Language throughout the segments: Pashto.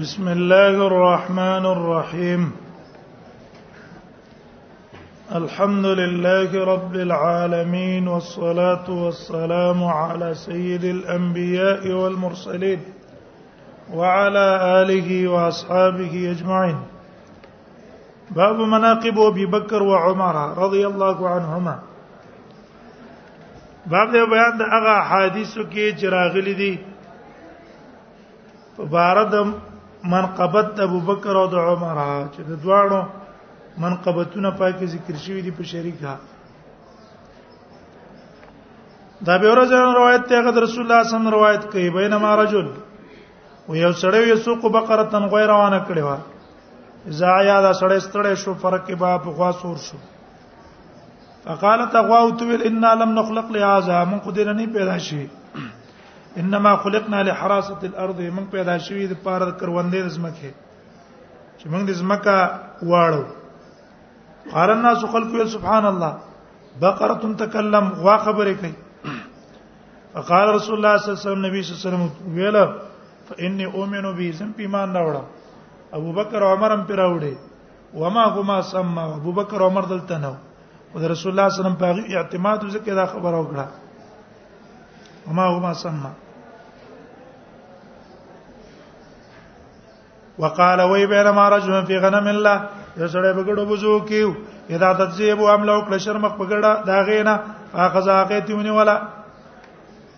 بسم الله الرحمن الرحيم الحمد لله رب العالمين والصلاه والسلام على سيد الانبياء والمرسلين وعلى اله واصحابه اجمعين باب مناقب ابي بكر وعمر رضي الله عنهما باب د بیان د هغه حدیثو کې چې راغلي دي په بار د منقبت د ابوبکر او د عمر چې د دواړو منقبتونه پای کې ذکر شوی دي په شریکه دا به ورځ روایت ته غد رسول الله صلی الله روایت کوي بینما رجل و یو سړی یو سوق بقره تن غیر روانه کړی و اذا یا دا سړی ستړی شو فرق کې با په خوا سور شو فقالت اغوا وتویل ان لم نخلق لهذا من قدر نه پیدا شي انما خلقنا لحراسه الارض من پیدا شوی د پاره د کروندې د زمکه چې موږ د زمکه واړو قال الناس خلق سبحان الله بقره تتكلم وا خبرې کوي فقال رسول الله صلی الله علیه وسلم نبی صلی الله علیه وسلم ویل فإني أؤمن به زم ایمان راوړم ابو بکر عمر هم پیراوړي وما هما سما ابو بکر عمر دلته نو او رسول الله صلی الله علیه وسلم په اعتماد ذکر دا خبر او کړه وما هما سما وقال وی بینما رجل فی غنم الله یو سړی په ګډو بوزو کیو اذا تذيب عمل او کله شرم په ګډه دا غینا اخذ اقیتونی ولا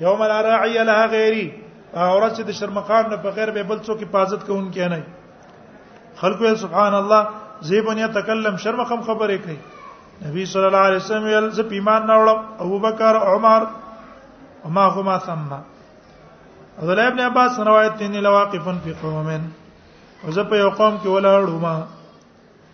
یوم لا راعی لها غیری اورات چې د شرمقان نه په غیر به بل څوک حفاظت کوونکی نه خلکو سبحان الله زیبن یتکلم شرمقم خبرې کوي نبی صلی الله علیه وسلم یل ز پیمان نه وړم ابو بکر عمر وما هما ثم عبد الله ابن عباس روایت دی لواقفن فی قومن وزه په یو قوم کې ولاړو ما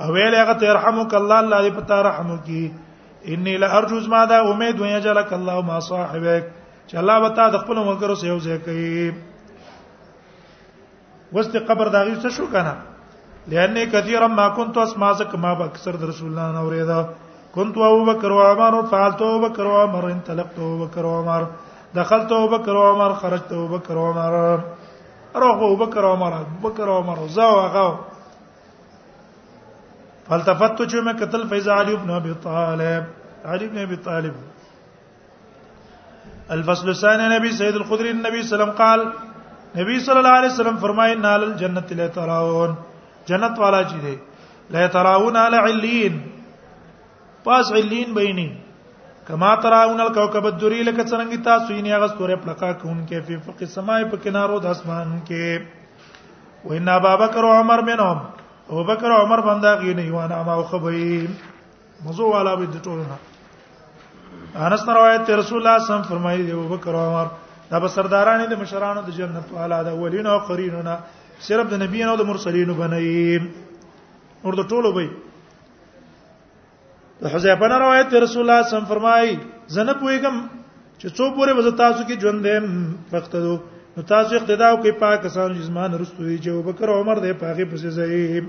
او ویل هغه ته يرحمک الله الله دې پتا رحم وکي انی لارجو زما دا امید وې جلک الله ما صاحبک چې الله وتا د خپل ملګرو سره یو ځای کوي وست قبر داغي څه شو کنه لانه کثیر ما كنت اسمع زک ما اکثر د رسول الله نه اوریدا كنت ابو بکر و عمر فعلت ابو بکر و عمر انطلقت ابو بکر و عمر دخلت ابو بکر و عمر خرجت ابو بکر و عمر روح ابو بکر و عمر ابو بکر و عمر زاو غاو فلتفت چې مې قتل فیض علی ابن ابي طالب علی ابن ابي طالب الفصل الثاني نبی سید الخدری نبی سلام قال نبی صلی الله علیه وسلم فرمایي نال الجنت لا تراون جنت والا چی دی لا تراون علی علین پاس علین بینی کما تراون الكوكب الدری لکه څنګه تاسو یې نه غستوره پلکا کون کې په فقې سمای په کنارو د اسمان کې وان ابا بکر او عمر منهم ابو بکر او عمر بندا غي نه وانا ما خبي مزو والا به د ټولو انس روایت ته رسول الله صم فرمایي دی ابو بکر او عمر دا به سردارانه د مشرانو د جنت والا د اولین او قرینونه صرف د نبیانو او د مرسلینو بنئ اور د ټولو به د حذیفه نه روایت دی رسول الله صم فرمایي زنه پویګم چې څو پورې وز تاسو کې ژوند دې فقتدو نو تاسو اقتدا کوي پاکستان جسمان رستوي چې ابوبکر عمر دې پاګه پسې ځای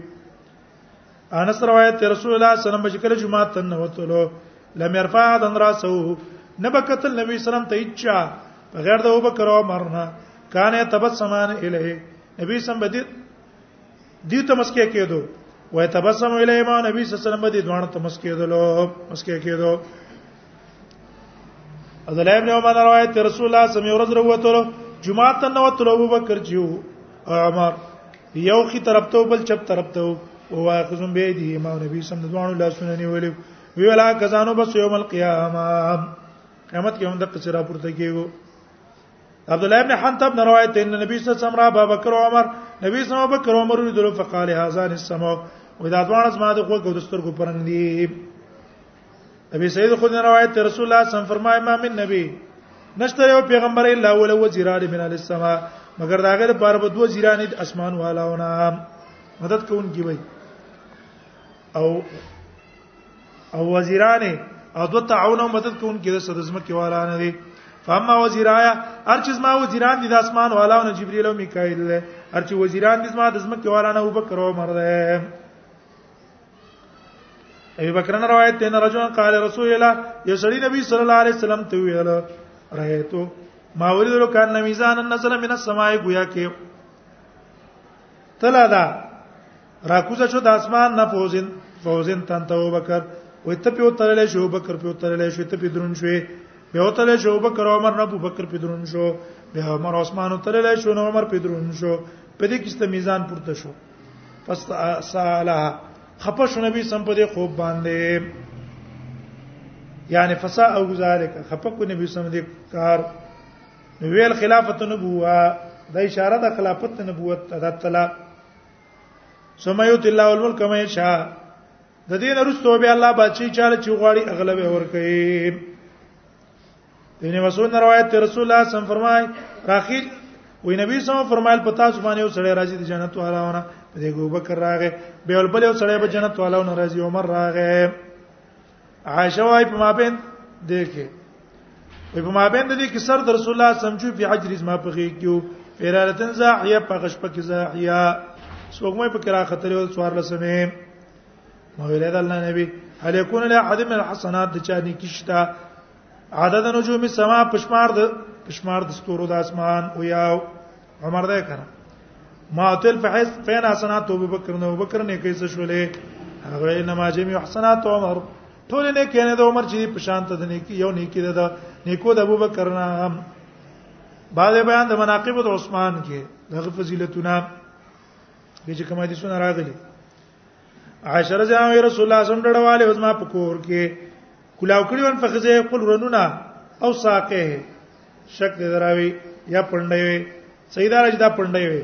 انس روایت دی رسول الله صلی الله علیه وسلم چې کله جمعه تن وتلو لم يرفع دن راسو نبکت النبي صلی الله علیه وسلم ته اچا بغیر د ابوبکر عمر نه کانه تبسمان الیه نبی سم بدید دی ته مسکه کېدو وای تبسم الی ما نبی صلی الله علیه وسلم دې دوه ته مسکه کېدلو مسکه کېدو عبد الله ابن عمر روایت رسول الله صلی الله علیه وسلم وروته جمعه ته نو تر ابو بکر جیو عمر یو خي طرف ته بل چپ طرف ته او واخذم به دي ما نبی صلی الله علیه وسلم لا سنني ویلو وی ولا کزانو بس یوم القیامه قیامت کې هم د قصرا پورته کیږي عبد الله ابن حنطب نه روایت ان نبی صلی الله علیه وسلم را ابو بکر او عمر نبی صلی الله علیه وسلم عمر دلو فقال هذان السماء و دا دوان از ما د خو د سترګو پرنګ دي نبی سید خود نه روایت رسول الله صلی الله علیه وسلم فرمای ما من نبی نشته یو پیغمبر الا ول وزیران من السماء مگر دا غیر پر بد وزیران د اسمان والاونه مدد کوونکی وي او او وزیران او دو تعاون مدد کوونکې د سدزم کې والا نه دي فاما وزیرایا ارچز ما وزیران دي د اسمان والا او جبرئیل او میکائیل له ارچ وزیران دي ما د زم کې والا نه ابوبکر او عمر ده ابي بکر نه روایت ده نه رجل قال رسول الله یسری نبی صلی الله علیه وسلم ته ویل رايتو ما ولیدلو کان نمیزان نزل من السماء گویا کې تلا دا راکوزه شو د اسمان نه فوزن فوزن تن ته وبکر وې ته په ترلې شو بکر په ترلې شو ته په درون شوې به ترلې شو بکر عمر نه ابو بکر په درون شو به عمر عثمان ترلې شو نو عمر په درون شو په دې کې ست میزان پورته شو پس ساله خپه شو نبی سم په دې خوب باندې یعنی فسا او ذالک خپه کو نبی سم دې کار نو ویل خلافت نبوه د اشاره د خلافت نبوت ته د طلاق ثم یؤتی الله الملک من یشاء د دین رستو به الله بچی چاله چې غواړي اغلب ورکړي دینه مسعود روایت ته رسول الله صم فرمای راخی وی نبی صم فرمایل پتا سبحانه او سړی راځي د جنت والاونه په دې ګوبکر راغې به ول بل سړی به جنت والاونه راځي عمر راغې عائشه وايي په مابین دیکې وي په مابین دې کې سر در رسول الله سمجو په حجر ما په کې کیو پیرالتن زاحیه په غش په کې زاحیه سوګمې په کرا خطر او سوار لسمه مولوی د الله نبی هل یکون له احد من الحسنات د چا نکشتا عدد نجوم السما پشمار د پشمار د ستورو د اسمان او یاو عمر ده کنه ما تل فحس فين حسنات ابو بکر نو بکر نه کیسه شولې هغه انما جميع حسنات عمر ټول نه کینه د عمر چې په شان ته نه کی یو نه کی ده نیکو د ابو بکر نه هم بعد بیان د مناقب د عثمان کې دغه فضیلتونه به چې کوم حدیثونه راغلي عائشه رضی الله عنها رسول الله صلی الله علیه وسلم ډړواله زما په کور کې کلاو کړي ون په خزه خپل رنونه او ساقه شک دې دراوي یا پړندې وي سیدا راځي دا پړندې وي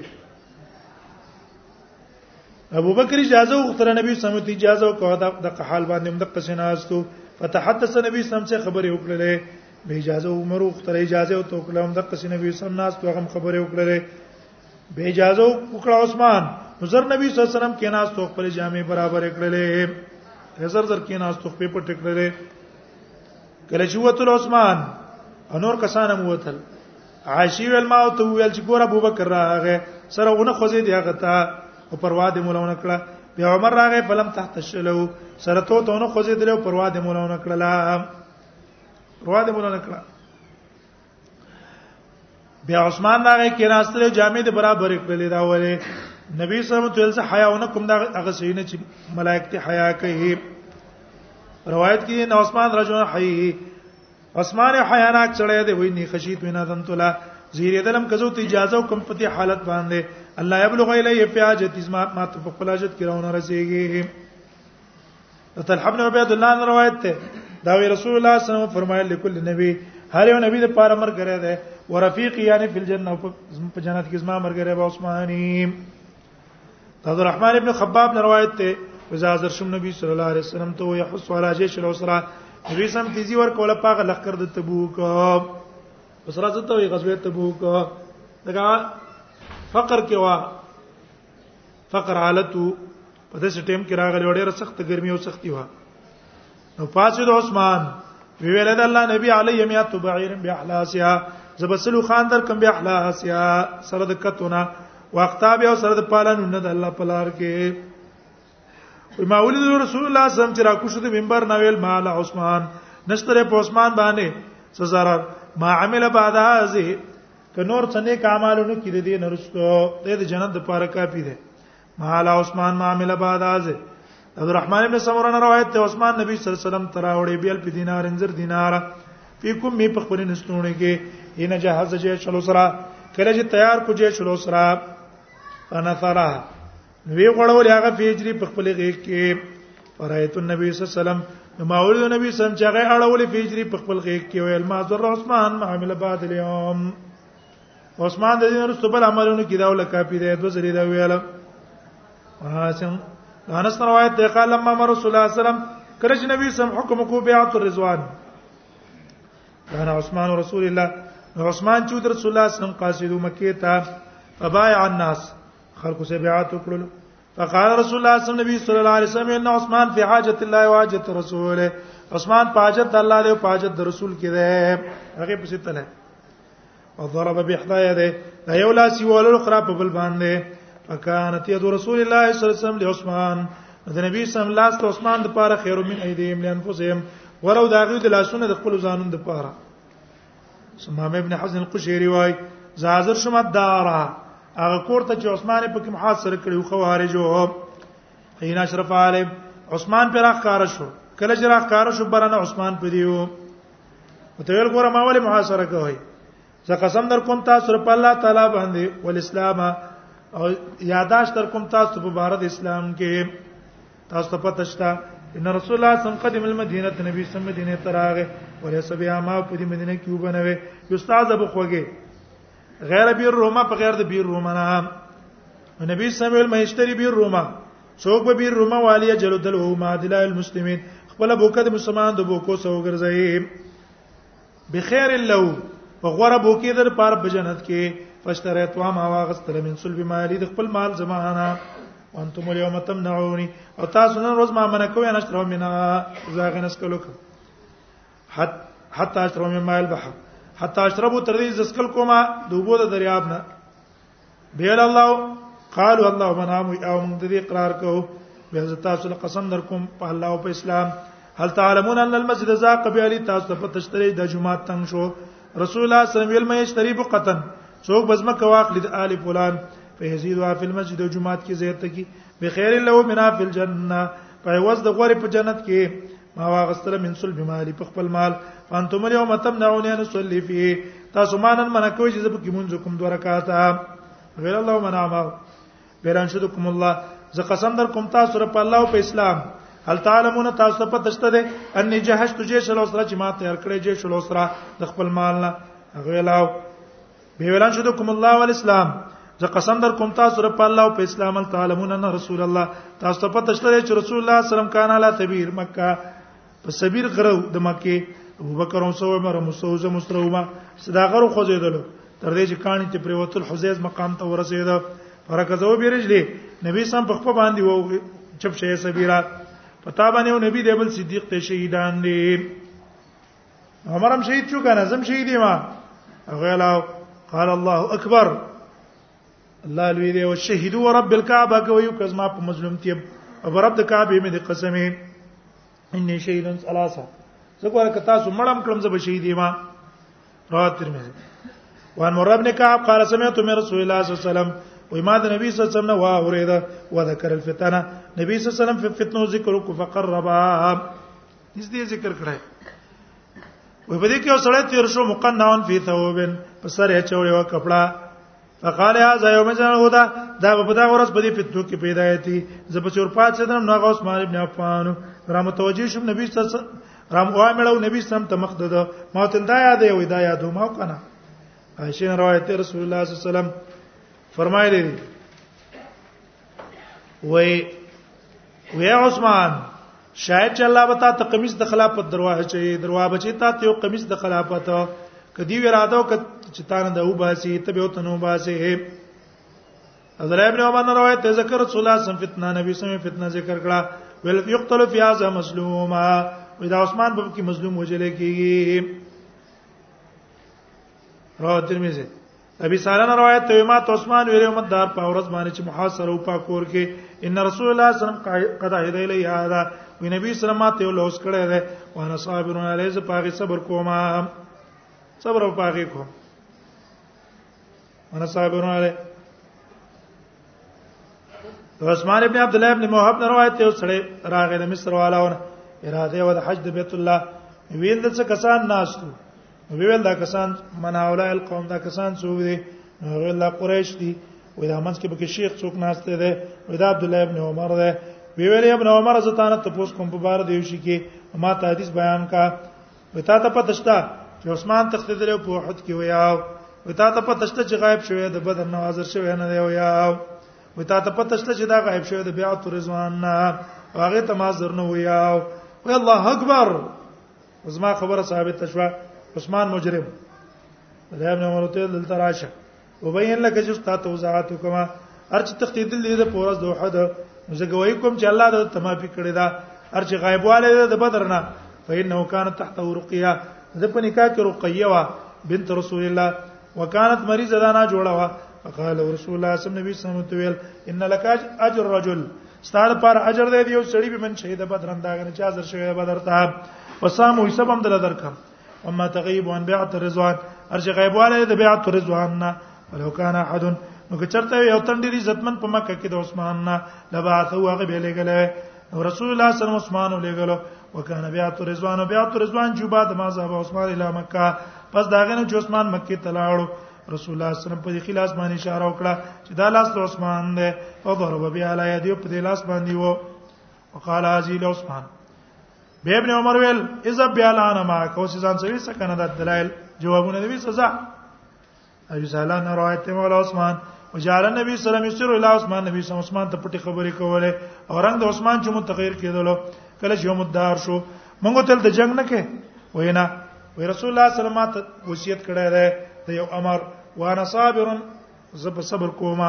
ابو بکر اجازه وغوښتل نبی صلی الله علیه وسلم اجازه وکړه د قحال باندې هم د قسناستو فتحدث نبی صلی الله علیه وسلم څخه خبرې وکړلې به اجازه عمر وغوښتل اجازه او توکلم د قسنبی صلی الله علیه وسلم ناس تو هم خبرې وکړلې به اجازه وکړه عثمان نظر نبی صلی الله علیه وسلم کې ناس تو خپل جامع برابر کړلې هزار زر کې ناس تو په پټ کړلې کله چې وته عثمان انور کسان هم وتل عاشی ول ما ته ویل چې ګور ابو بکر راغه سره ونه خوځې دی هغه ته او پروا دې مولونه کړه بیا عمر راغه فلم تحت شلو سره ته ته ونه خوځې دی او پروا دې مولونه کړه پروا دې مولونه کړه بیا عثمان دا کې راستل جامع د برابر کړل دا ولې نبی صلی الله علیه وسلم حیاونه کوم دا هغه سینه چې ملائکه ته حیا کوي روایت کې نو عثمان رجل حی عثمان حیاناک چړې دی وای نه خشیت وینا دم تولا زیرې دلم کزو ته اجازه کوم پتی حالت باندې الله یبلغ الیه فی حاجت ما ته په خلاجت کې راونه رسیږي د طلحه بن عبید الله عنه روایت ده دا وی رسول الله صلی الله علیه وسلم فرمایلی کل نبی هر یو نبی د پاره مرګ غره ده ورفیق یعنی فی الجنه په جنت کې زما مرګ غره به عثماني عبد الرحمن ابن خباب نے روایت ته وزا حضرت شم نبی صلی الله علیه وسلم ته وی حس علی جیش الاسرا نبی سم تیزی ور کوله پاغه لخر د تبوک اسرا ته وی غزوه تبوک دغه فقر کې وا فقر حالتو په دې سټیم کې راغلی وړه ډیره سخت ګرمي او سختي و نو پاسید عثمان وی ویل د الله نبی علی یمیات بعیر باحلاسیا زبسلو خان در کم باحلاسیا سره د کتونه وقتا به سره د پالانو نه د الله پلار کې وی ما ولید رسول الله صلی الله علیه وسلم چې منبر نو ویل مال عثمان نشتره په عثمان باندې سزار ما عمل بعد هذه ک نور څنګه کمالونو کې دې نرستو د جنت لپاره کافی دی مال عثمان معامله بعد از عبد الرحمن ابن سمران روایت ته عثمان نبی صلی الله علیه وسلم تراوړې بیل په دینار انزر دینار په کوم می په خپل نستونه کې ان جهاز چې چلو سره کله چې تیار کو چې چلو سره انا فرا وی غړول هغه فجری په خپل غیږ کې فرایت النبی صلی الله علیه وسلم نو ما ورته نبی سم چې هغه اړولې فجری په خپل غیږ کې ویل ما زر عثمان معامله بعد اليوم عثمان د دین رسو بل عملونو کې دا ول کافی دی دوه ځلې دا ویل حسن انس روایت دی قال لما مر رسول الله صلی الله علیه وسلم کرج نبی سم حکم کو بیعت الرضوان انا عثمان رسول الله عثمان چې در رسول الله صلی الله علیه وسلم قاصد مکه ته فبايع الناس خلق سے بیعت وکړل فقال رسول الله صلی الله علیه وسلم الله علیه وسلم ان عثمان فی حاجت الله و حاجت رسوله عثمان پاجت الله له پاجت رسول کې ده هغه پسې تله او ضرب بحدا یده دا یو لاس یو ولر خرا په بل باندې فکانت ید رسول الله صلی الله علیه وسلم لعثمان د نبی صلی الله علیه وسلم عثمان د پاره خیر من ایدیم لانفسهم ولو دا غوی د لاسونو د خپل ځانون د پاره سمام ابن حزن القشيري وای زازر شم دارا هغه کور ته چې عثمان په کې محاصره کړو خوارجو حين اشرف عالم عثمان پر اخ کار شو کله چې راخ کار شو برنه عثمان پدیو او ته ویل ګوره ما ولې محاصره کوي زه قسم در کوم تاسو په الله تعالی باندې ول اسلام او یاداش در کوم تاسو په بار د اسلام کې تاسو ته پته شته ان رسول الله صم قدم المدینه نبی صم مدینه تراغه ولې سبیا ما په دې مدینه کې وبنوي استاد ابو خوګه غیر بیر روما په غیر د بیر روما نه نبی صم ویل مهشتری بیر روما څوک به بیر روما والی جلو دل هو ما دلای المسلمین خپل بوکه د مسلمان د بوکو سو ګرځي بخیر له وغره بوکې در پار بجنت کې فاشتريت وام واغستل من سلب مالي د خپل مال زمانہ وانتم اليوم تمنعوني او تاسو نن ورځ ما منع کوی نه شترو مینا زاغه نس کلو حت حتا اشرب من ماء البحر حتا اشرب تر دې زسکل کوما دوبو د دریاب نه بیل الله قالوا الله منام او موږ دې اقرار کوو به تاسو له قسم در کوم په الله او په اسلام هل تعلمون ان المسجد زاق بیالی تاسو په تشتری د جمعه تنگ شو رسول الله صلی الله علیه وسلم ویل مې اشتری بقتن څوک بزمه کواخلی د آل فلان فیزيد وا فی المسجد او جمعات کې زیات کی بخیر له منا فی الجنه په وز د غوري په جنت کې ما واغستل من سل بمالي په خپل مال فانتم اليوم تمنعون ان اصلي فيه تاسو ما نن منع کوئ چې زه په کې مونږ کوم دوه رکعات غیر الله منع ما بیران شدکم الله زه قسم در کوم تاسو رب الله او په اسلام هل تعلمون تاسو په تشته ده ان جهش تجه شل اوسره چې ما تیار کړې جه شل اوسره د خپل مال نه غیلاو به ویلان شو کوم الله والاسلام زه قسم در کوم تاسو رب الله او په اسلام تعلمون ان رسول الله تاسو ته پته شته چې رسول الله صلی الله علیه وسلم کان علی تبیر مکه په سبیر غرو د مکه ابوبکر او سو عمر مسوزه مستروما صداقر خو زیدلو تر دې چې کانی ته پریوتل حزیز مقام ته ورسېده فرکزو بیرجلی نبی سم په خپل باندې وو چپ شې سبیرا پتا باندې نبی دیبل صدیق ته شهیدان دي عمر هم شهید شو کنه زم شهید ما غلا قال الله اکبر الله لوی دی او شهید او رب الكعبه کوي کزما په مظلوم تیب او رب د کعبه مې د قسمه اني شهید ثلاثه زګوره که تاسو مړم کړم زب شهید ما رواه ترمذی وان مر ابن كعب قال سمعت من رسول الله صلى الله عليه وسلم وای ما د نبی صلی الله علیه وسلم وا اوریدا و ذکر الفتنه نبی صلی الله علیه وسلم په فتنو ذکر کو فقربا هیڅ دې ذکر کړای وې په دې کې اوسړې تیر شو مقنعون فی ثوبن په سر یې چوړې و کپڑا فقال هذا يوم جنود دا په دا ورځ په دې فتنو کې پیدا ایتی زه په چور پات سدم نو غوس مال ابن عفان را متوجه شوم نبی صلی الله علیه وسلم رام اوامړو نبی سم ته مخ دده ما تل دا یاد یو دا یاد ما کنه عائشہ روایت رسول الله صلی الله علیه وسلم فرمایلی وای وی عثمان شاید چې الله وتا ته قمیص د خلافت دروازه چي دروازه چي تا ته یو قمیص د خلافت کدی وراده او چې تا نه د او باسي ته به وته نو باسي حضرت ابن عمر نه روایت ته ذکر رسول الله صم فتنه نبی صم فتنه ذکر کړه ول یقتل فی هذا مسلوما ودا عثمان په کې مظلوم وجل کیږي رواه ترمذی ابي سالن روایت ته ما عثمان ویل یوم دار په ورځ باندې چې محاصره او پاکور کې ان رسول الله صلی الله علیه وسلم قد هدی لی هذا و نبی صلی الله علیه وسلم اوس کړه ده او انا صابر علیه ز پاغي صبر کوما صبر او پاغي کوم انا صابر علیه عثمان ابن عبد الله ابن موهب نه روایت یو سره راغی د مصر والاونه اراده و د حج د بیت الله ویل د څه کسان ناشته ویل دا کسان مناولا القوم دا کسان څو دي ویل دا قریش دي وې دا منځ کې به شیخ څوک ناشته ده وې دا عبد الله ابن عمر ده ویل ابن عمر زتانه ته پوس کوم په بار دی شي کې ما ته حدیث بیان کا وتا ته پته شته چې عثمان تختیدل په وحد کې ویا وتا ته پته شته چې غایب شوی د بدر نه حاضر شوی نه دی ویا وتا ته پته شته چې دا غایب شوی د بیعت رضوان نه هغه ته ما زر نه ویا وی الله اکبر زما خبره ثابت شوه عثمان مجرم دا ابن عمر ته دلته راشه وبین لك جستا توزعات کما ارچ تختیدل دې د پورز د احد زه گواہی کوم چې الله د تمافي کړی دا ارچ غایبواله د بدر نه فإنه كان تحت رقيه د په نکاح کې رقيه وا بنت رسول الله وكانت مريضه دا نه جوړه وا فقال رسول الله صلی الله علیه وسلم ته ویل ان لك اجر رجل ستاره پر اجر دې یو سړی به من شهید بدرن دا غنه چا زر شوی بدر ته وسامو حساب هم دل درکم اما تغيب عن بيعه الرضوان ارش غيب والے د بيعه الرضوان نه ولو كان احد نو که چرته یو تن ډیر عزتمن په مکه کې د عثمان نه لبعث هو هغه به لګل نو رسول الله صلی الله علیه وسلم عثمان لګلو وکانه بیا تو رضوان بیا تو رضوان چې بعد ما صاحب عثمان اله مکه پس داغه نه چې عثمان مکه ته لاړو رسول الله صلی الله علیه وسلم په خلاص باندې اشاره وکړه چې دا لاس ته عثمان دی او ضرب بیا علی یدی په دې لاس باندې وو وقال عزیز عثمان به ابن عمر ویل اذا بیالان ما کو سي ځان سوي څه کنه د دلایل جوابونه دی سزا ابي زالان روایت مولا عثمان وجعل النبي صلی الله علیه وسلم الى عثمان نبی صلی الله علیه وسلم ته پټي خبرې کوله او رنگ د عثمان چې متغیر کېدلو کله چې مدار شو موږ تل د جنگ نه کې وینا وی رسول الله صلی الله علیه وسلم وصیت کړی دی د یو امر وانا صابر زب صبر کوم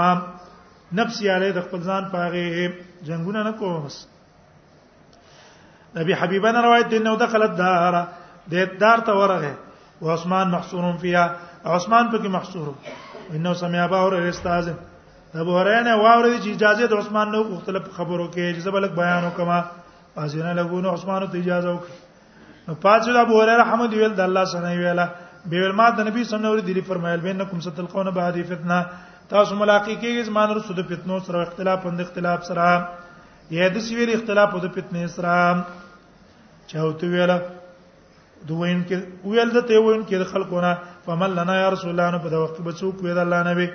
نفسي علی د خپل ځان پاغه جنگونه نه کوم بس نبی حبیبه نه روایت دی نو دخلت دار د دار ته ورغه او عثمان محصور فيها عثمان پکې محصور انه سمع ابا اور استاذ ابو هريره نه واورې چې اجازه د عثمان نو مختلف خبرو کې چې زبلک بیان وکما ازنه لګونه عثمان ته اجازه وکړه نو پاتې د ابو هريره حمد ویل د الله سره ویلا به ویل ما د نبی صلی الله علیه وسلم فرمایل بینکم ستلقون بعد فتنه تاسو ملاقات کیږئ زمان رسول فتنو سره اختلاف اند اختلاف سره یا د سی ویل اختلاف د فتنه سره چاوته ویل دوین کې ویل د ته وین کې خلقونه فمن لنا یا رسول الله نو په د وخت به څوک ویل الله نبی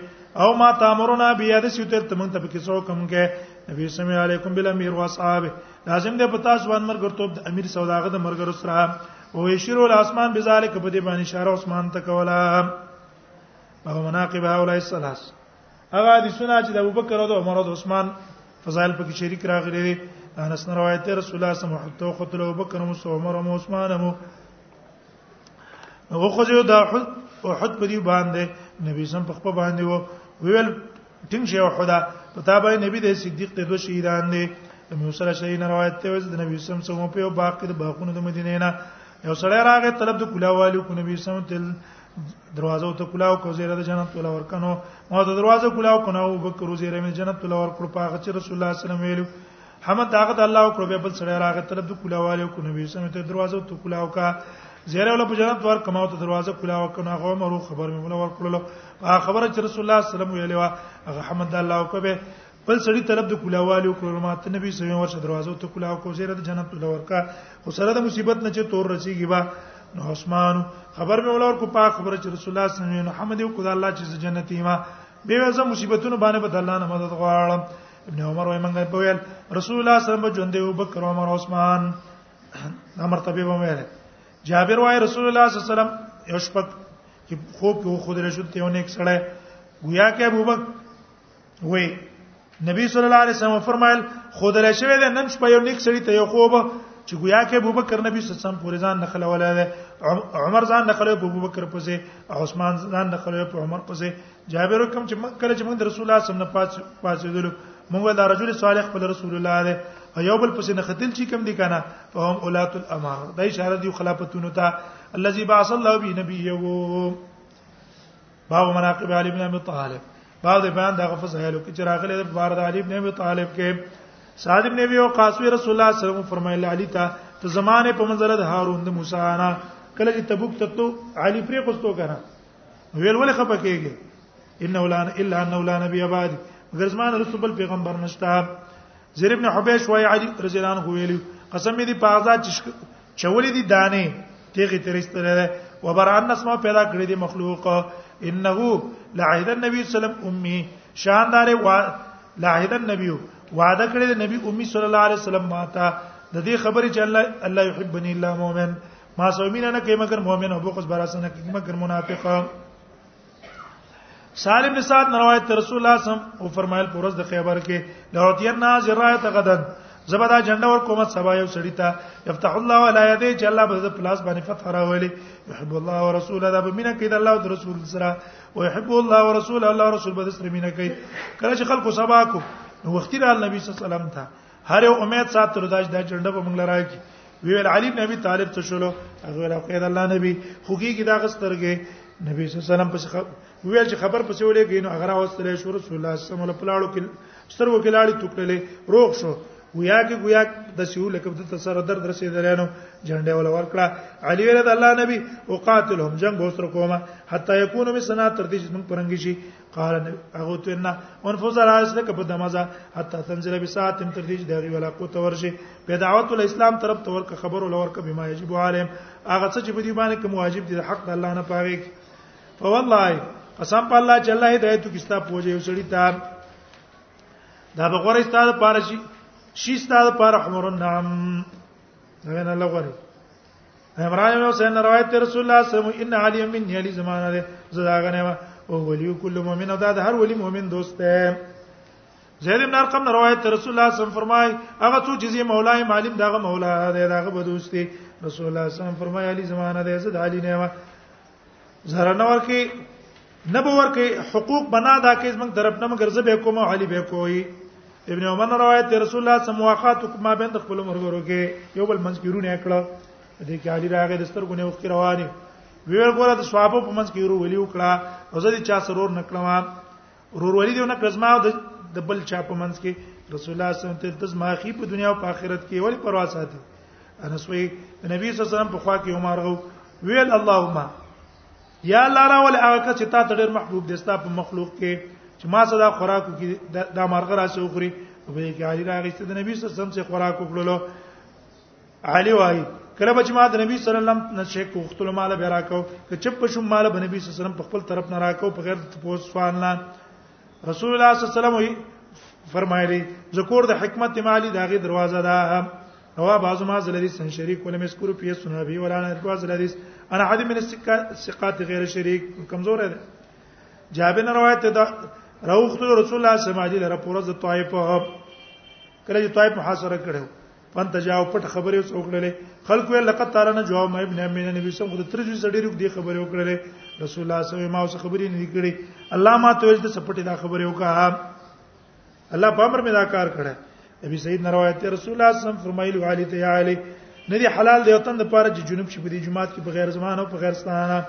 او ما تامرنا بیا د سیتر تمن ته پکې څوک هم کې نبی صلی الله علیکم بل امیر و اصحاب لازم دی په تاسو باندې مرګ ورته د امیر سوداغه د مرګ سره او یشیر ول اسمان بذالک په دې باندې اشاره عثمان ته کوله او مناقب هؤلاء الثلاث هغه حدیثونه چې د ابوبکر او عمر او عثمان فضائل په کې شریک راغلي دي انس نه روایت دی رسول الله صلی الله علیه وسلم خطل ابوبکر او عمر او عثمان او هغه خو یو د احد په دی باندې نبی سم په خپل باندې وو ویل ټینګ شي او خدا په تابع نبی د صدیق ته دوه شهیدان دي نو سره شي نه روایت ته د نبی سم سم په باقی د باقونو د مدینه نه یو سړی راغی طلب د کلاوالو کو نبی سم تل دروازه ته کلاو کو زیره د جنت ولا ورکنو ما ته دروازه کلاو کو نو بکر زیره مې جنت ولا ورکړ په هغه چې رسول الله صلی الله علیه وسلم ویلو حمد هغه د الله وکړو به بل سره راغه طرف د کلاواله کو نبی سم ته دروازه ته کلاو کا زیره ولا په جنت ور کما ته دروازه کلاو کو نو عمر خبر مې ولا ورکړلو په خبره چې رسول الله صلی الله علیه وسلم ویلو هغه حمد الله وکړو بل سړی طلب د کولاوالي او کړو ماته نبی صلی الله علیه وسلم دروازه ته کولاو کو زیره د جنت له ورکا او سره د مصیبت نه چې تور رسیږي با نو عثمان خبر مې ولور کو پاک خبره چې رسول الله صلی الله علیه وسلم محمد یو خدای الله چې جنت ما به وځه مصیبتونو باندې په الله نه مدد غواړم ابن عمر وايي مونږ په ویل رسول الله صلی الله علیه وسلم ژوند دی او بکر عمر عثمان دا مرتبه به ویل جابر وايي رسول الله صلی الله علیه وسلم یو شپه چې خوب کې خو درې شو ته یو نیک سړی گویا کې ابوبکر وی نبی صلی الله علیه وسلم فرمایل خود له شوی ده نن شپه یو نیک سړی ته یو خوب چې گویا کې ابوبکر نبی صلی الله علیه وسلم پورې ځان نخله ولاله عمر ځان نخله په ابوبکر پسې عثمان ځان نخله په عمر پسې جابر کوم چې موږ کله چې موږ رسول الله صلی الله علیه وسلم نه پاتې دلو موږ دا رجل صالح خپل رسول الله دی او یو بل پسې نه خدل چې کم دي کنه فهم اولات الامر دا اشاره دی خلافتونو ته الذي بعث الله به نبيه باب مناقب علی ابن ابي طالب باب د بیان دغه فضایلو کې چې راغلي د بار د علی ابن ابي طالب کې سعد ابن ابي وقاص رسول الله صلی الله علیه وسلم فرمایله علی ته ته زمانه په منځله د هارون د موسی انا کله چې تبوک ته تو علی پرې کوستو کنه ویل ولې خپه کېږي انه لا الا انه لا نبي بعد مگر زمانه رسول پیغمبر نشته زیر ابن حبیش وای علی رضی الله عنه ویلی قسم دې په آزاد چولې دي دانه تیغه ترستره و بران نسمه پیدا کړې دي مخلوق انه لعهد النبي صلی الله علیه وسلم امي شاندار لعهد النبي وعده کړې د نبی امي صلی الله علیه وسلم ماته د دې خبرې چې الله الله يحبني الا مؤمن ما سومینه نه کوي مګر مؤمن او بغض براسنه کوي مګر منافقه سالم بن سعد روایت تر رسول الله صم او فرمایل پرز د خیبر کې لوتینا زرایت غدن زبدا جنډه ور کومه سبا یو سړی ته یفتح الله ولا یدی چې الله به پلاس باندې فتح راولي يحب الله ورسوله دا به مینه کوي د الله او رسول سره او يحب الله ورسوله الله رسول به سره مینه کوي کله چې خلکو سبا کو نو وختي را نبی صلی الله علیه وسلم ته هر یو امید ساتر داج دا جنډه په موږ لراږي ویل علي بن ابي طالب ته شلو هغه ویل خیر الله نبی خوږي کی دا غسترګې نبی صلی الله علیه وسلم پس ویل چې خبر پسې ولې کینو هغه راوستلې شو رسول الله صلی الله علیه وسلم پلاړو کې سترګو کې لاړې ټوکلې روغ شو گویا کې گویا د سیو لکه د تسر درد رسیدلانو جنډه ول ورکړه علي ویل د الله نبی وقاتلهم جنگ وسر کوما حتا یکونو می سنا تر دې چې موږ پرنګ شي قال هغه ته نه ان فوزر اسنه کپ دمزه حتا تنزل بساعت تر دې چې دغه ولا قوت ورشي په دعوت الاسلام طرف ته ورک خبر ول ورک بما یجب عالم هغه څه چې په دې باندې کوم واجب دي حق د الله نه پاره فوالله قسم په الله چې الله هدایت کی ستا پوجي یو سړی تار دا به غوړې ستاره پاره شي شي ستاره پاره عمر نعم نه نه لغوري ابراهيم حسين روایت رسول الله صلی الله علیه وسلم ان علي من علي زمانه ده زدا غنه او ولي كل مؤمن او دا هر ولي مؤمن دوست ده زید بن ارقم روایت رسول الله صلی الله علیه وسلم فرمای هغه څو چې زی مولا معلم دغه مولا ده دغه بدوستي رسول الله صلی الله علیه وسلم فرمای علي زمانه ده زدا علي نه زره نه ورکی نه به ورکی حقوق بنا دا کې زمنګ طرف نه مګر زه به کوم علي به کوي ابن عمر روایت رسول الله صم واقعات ما بین د خپل مرګرو کې یو بل منځ کې رونه کړه دې کې علي راغې د سترګو نه وخت رواني ویل ګوره د صحابه په منځ کې ورو ویلو کړه او زه دې چا سرور نکړم ورورولي دیونه کزما د بل چا په منځ کې رسول الله صلی الله علیه وسلم ته زما خي په دنیا او په آخرت کې ولې پروا ساتي انس وی نبی صلی الله علیه وسلم په خوا کې عمر غو ویل اللهم یا الله را ول هغه کس چې تا ته ډېر محبوب دي ستا په مخلوق کې چې ما صدا خوراکو کې دا مرغه راسه وخوري په دې کې علی راغی چې د نبی صلی الله علیه وسلم څخه خوراک وکړلو علی وای کله به چې ما د نبی صلی الله علیه وسلم نشه کوختل مال به راکاو که چپ په شوم مال به نبی صلی الله علیه وسلم په خپل طرف نه راکاو په غیر د پوس سوال نه رسول الله صلی الله علیه وسلم فرمایلی ذکر د حکمت مالی داغه دروازه ده هو بعض ما زلدي سن شریک ولا مذکور په سنن ابي ولا انا رواز الحديث انا حد من الثقات غیر شریک کمزور ده جابر نے روایت ده روخت رسول الله صلی الله علیه وسلم لپاره د طائف کله چې طائف محاصره کړو پنت جاو پټ خبره اوس وکړلې خلکو یې لقد تعالی نه جواب مې ابن امین نبی سم خو تر جوړ سړي روک دی خبره وکړلې رسول الله صلی الله علیه وسلم ما اوس خبرې نه کړې الله ما ته د سپټې دا خبره وکړه الله په امر مې دا کار کړه نبی سید نه روایت رسول الله صلی الله علیه وسلم فرمایلی علی ته علی ندی حلال دی وطن د پاره چې جنوب شي په دې جماعت کې په غیر زمانه او په غیر ستانه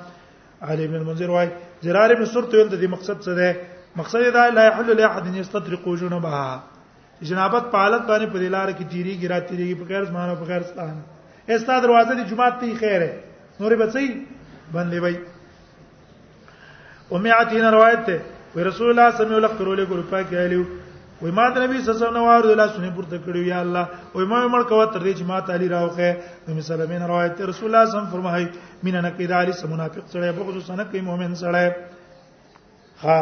علی بن منذر وای زرار بن سرت ویل د دې مقصد څه دی مقصد دا لا يحل لاحد يستطرق جنبها جنابت په حالت باندې په لار کې تیریږي را تیریږي په غیر زمانه په غیر ستان استا دروازه دی جمعه ته خیره نور بچي باندې وای امه عتینا روایت ته وی رسول الله صلی الله علیه وسلم کولې ګور پاک ایلو وی ما د نبی صلی الله علیه وسلم نوار الله سنې پورته کړو یا الله وی ما مړ کوه تر دې چې ما تعالی راوخه نو مسلمانین روایت ته رسول الله صلی الله علیه وسلم فرمایي مینه نه کیدا علی سم منافق سره بغض سنه کوي مؤمن سره ها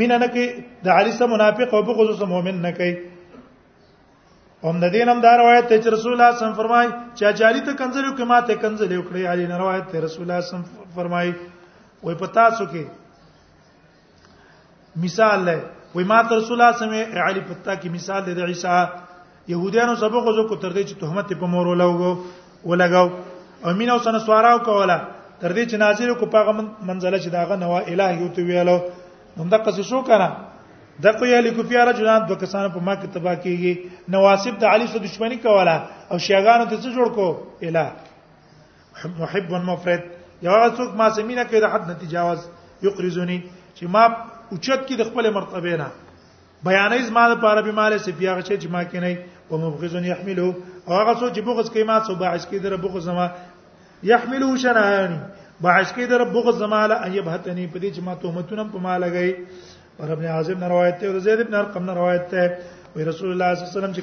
مینه نه کوي د علي سره منافق او بغض سره مؤمن نه کوي هم د دین هم دا روایت ته رسول الله صم فرمای چې جاری ته کنځلو کې ماته کنځلې وکړي علي نه روایت ته رسول الله صم فرمای وې پتا څو کې مثال لای وې ماته رسول الله صم علي پتا کې مثال د عیسی يهودانو سبق وزو کو تر دې چې تهمت په مور ولګو ولګاو او مين او سن سواراو کوله تر دې چې نازل کو پاغه منزله چې داغه نوا الہ یو ته ویلو هم دغه څه شو کنه دغه یې لیکو پیاره جنان دوه کسان په ما کې تبا کیږي نواسب د علي سره دښمنی کوله او شیغانو ته څه جوړ کو الہ محب مفرد یو هغه څوک ما سمینه کې د حد نتیجاوز یقرزونی چې ما اوچت کې د خپل مرتبه نه بیانې زما د پاره به مال سی پیاغه چې ما کې نه او مبغزن يحمله او هغه سوچ بغز کې ما سو باعث کې در بغز ما يحمله شنان باعث کې در بغز ما لا ان يبهتني په دې چې ما تهمتونه په ما لګي پر ابن عازم نه روایت ته زید ابن ارقم نه روایت ته وی رسول الله صلی الله علیه وسلم چې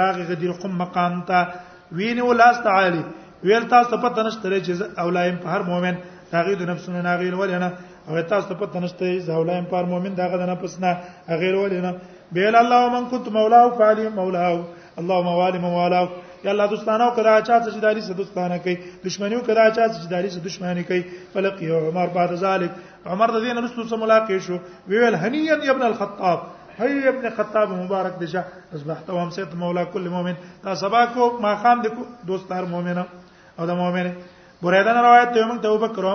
راغی غدیر قم مقام ته وینه ولاس تعالی ویل تاسو په تنش ترې چې اولایم په هر مؤمن هغه د نفسونو ناغیل ولنه او تاسو ته پته نشته زاولایم پر مؤمن دغه نه پس نه غیر ولینه بیل الله من كنت مولاه فعلي مولاه اللهم والي مولاه یا الله دوستانه او کدا چا چې داری سره دوستانه کوي دشمنی او کدا چا چې داری سره دشمنی کوي فلقي عمر بعد ذلك عمر د دین رسول سره ملاقات شو ویل هنيا ابن الخطاب هي ابن خطاب مبارک دشه اصبحت وهم سيد مولا كل مؤمن تا سبا کو ما خام د دوستار مؤمنه او د مؤمنه بریدن روایت ته موږ ته وبکرو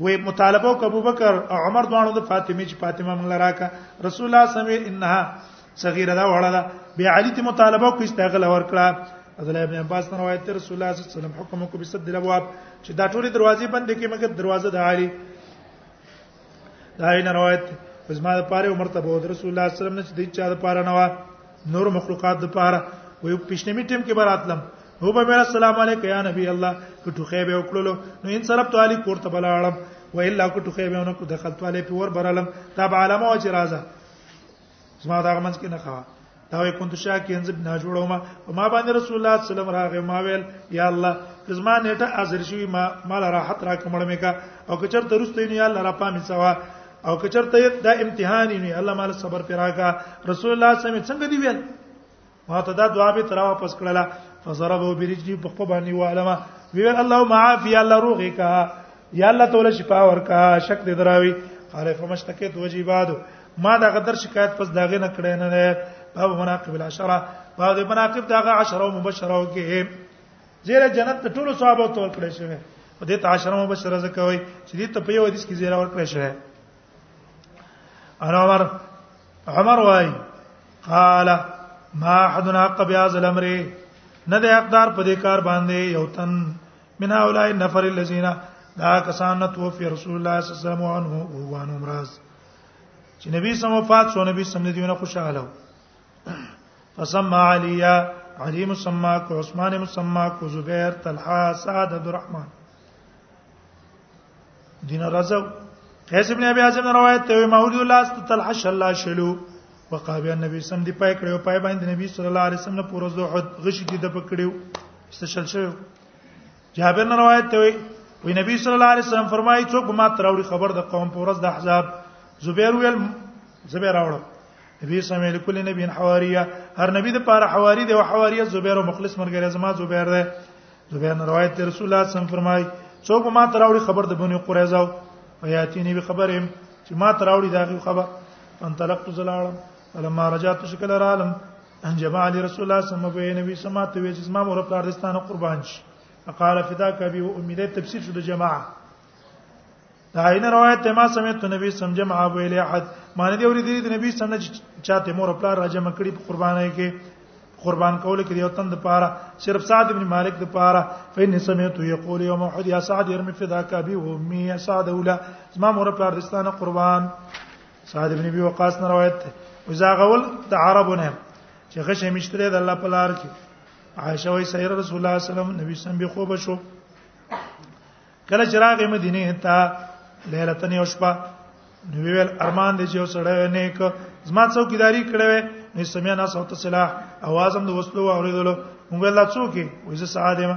وې مطالبه وک ابو بکر او عمر دوانو د فاطمه چې فاطمه موږ راکا رسول الله صلی الله علیه وسلم انها صغیره دا وړه ده به علی ته مطالبه وک استغل ور کړه عبد الله ابن عباس نه روایت ته رسول الله صلی الله علیه وسلم حکم کو بسد الابواب چې دا ټولې دروازې بندې کې مګر دروازه د علی دا یې روایت زما د پاره عمر ته بود رسول الله صلی الله علیه وسلم نه چې د چا د پاره نه و نور مخلوقات د پاره وي پښنمی ټیم کې براتلم هو به مې السلام علیک یا نبی الله کټو خې به وکړلو نو ان سره ته علی کوړه بلاړم و الا کټو خې به نو دخلت علی په ور برالم دا به علامه او جرازه زما دا غمنځ کې نه خوا دا وي كنت شاکین زب نه جوړوم او ما باندې رسول الله صلی الله علیه وسلم راغی ما ویل یا الله زما نیټه حاضر شوی ما مال راحت را کومړ مې کا او کچر ترسته نه یا الله را پامې سوا او کچرته دا امتحان نه الله مال صبر پیراګه رسول الله صلی الله علیه وسلم څنګه دی ویل ما ته دا دعا به تر واپس کړله فضربه برجلی په خپل باندې وعلما ویل اللهم عافی الله روغی کا یا الله تعالی شفا ورکا شک دې دراوي قال فمشتکیت وجی بعد ما دا غدر شکایت پس داغه نه کړې نه نه باب مناقب العشره باب مناقب داغه 10 مبشره وکي زیره جنت ته ټول صحابه تور کړی شوی په دې تعاشره مبشره زکوي چې دې ته په یو حدیث کې زیره ور کړی شوی انا عمر عمر وای قال ما احد حق بهذا الامر نه د حقدار په دې کار باندې یو تن من اولای نفر الذين دا کسان نه توفي رسول الله صلی الله علیه وسلم عنه او وان امراض چې نبی سم وفات شو نبی سم دې دیونه خوشاله فسمى علي علي مسمى عثمان مسمى زبير طلحه سعد عبد الرحمن دین رزو قیس ابن ابي عاصم روایت ته مولود الله طلحه شلا شلو وقاب النبي سم دی پای کړو پای باندې نبی صلی الله علیه وسلم پورز دوه غشي دې د پکړیو استشل شو جابر نے روایت ته وی نبی صلی الله علیه وسلم فرمایي څوک ما تراوړي خبر د قوم په ورځ د احزاب زبیر ویل زبیر راوړ نبی صلی الله علیه کل نبی حواریه هر نبی د پاره حواری دی او حواریه زبیر او مخلص مرګره زما زبیر دی زبیر نے روایت ته رسول الله صلی الله علیه وسلم فرمایي څوک ما تراوړي خبر د بنو قریظه او یاتینی به خبرم چې ما تراوړي دا خبر انطلقت زلالم فلما رجعت شکل رالم ان جمع علی رسول الله صلی الله علیه وسلم نبی سما ته وی چې ما مور پلار دستانه قربان شي فقال فداك ابي وامي ده تفسیر شو د جماعه دا عین روایت ما سمعت نبی سم جمع ابو الی احد معنی دی اوریدلی د نبی سم نه چاته مور پلار را جمع کړي په قربانای کې قربان کول کې یو تن د پاره صرف سعد ابن مالک د پاره فین سمعت یقول یوم احد یا سعد يرمي فداك ابي وامي یا سعد اولا ما مور پلار دستانه قربان سعد ابن ابي وقاص نه روایت ده وزاغول د عربو نه چې غشه مشتره د الله په لار کې عائشه وای سیر رسول الله صلی الله علیه وسلم نبی سم به خوب شو کله چې راغې مدینه ته ليله تنه او شپه نو ویل ارمان دې چې وسړې نه ک زما څوکیداری کړې نو سمیا نه صوت سلاح आवाज هم د وسلو اوریدلو موږ الله څوک وې زه ساده ما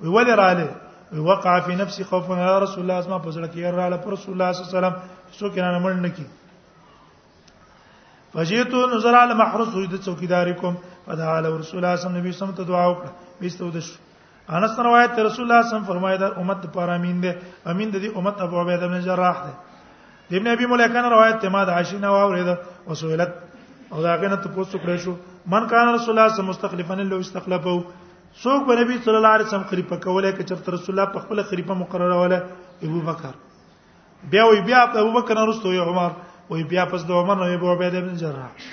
وی ولې رااله وی وقع فی نفسی خوف من رسول الله اسما په زړه کې رااله پر رسول الله صلی الله علیه وسلم څوک نه مړ نکی فجئت نظر علی محرس د څوکیداری کوم فدعا له رسول الله صلی الله علیه وسلم نبی سم ته دعا وکړه بیسته ودش انس روایت رسول الله صلی الله علیه وسلم فرمایي دا امت لپاره امین ده امین د دې امت ابو عبیده بن جراح ده د ابن ابي مليكه روایت ته ما د عائشه نه واورید او سویلت او دا غنه ته پوسټ کړی شو من کان رسول الله صلی الله علیه وسلم مستخلفا لو استخلفه څوک به نبی صلی الله علیه وسلم خلیفہ کوله که چرته رسول الله په خپل خلیفہ مقرره وله ابو بکر بیا وی بیا ابو بکر نرسته یو عمر وی بیا پس د عمر نو ابو عبیده بن جراح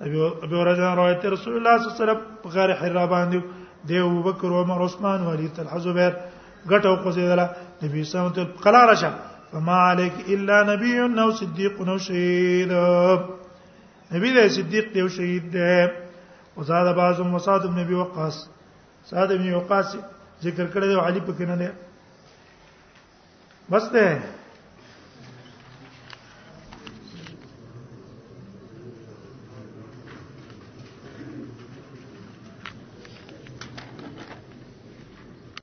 ابي ابي هريره روایت رسول الله صلی الله علیه وسلم په غار حرا باندې د ابو بکر عمر عثمان ولی طلحه زبیر غټه او قزیدله نبی صلی الله علیه وسلم قلا رشه فما عليك الا نبي او صديق او شهيد نبی له صدیق دی او شهید دی وزاد بعض مصاد ابن ابي وقاص سعد ابن وقاص ذکر کړی دی علي پکې نه دی بس ده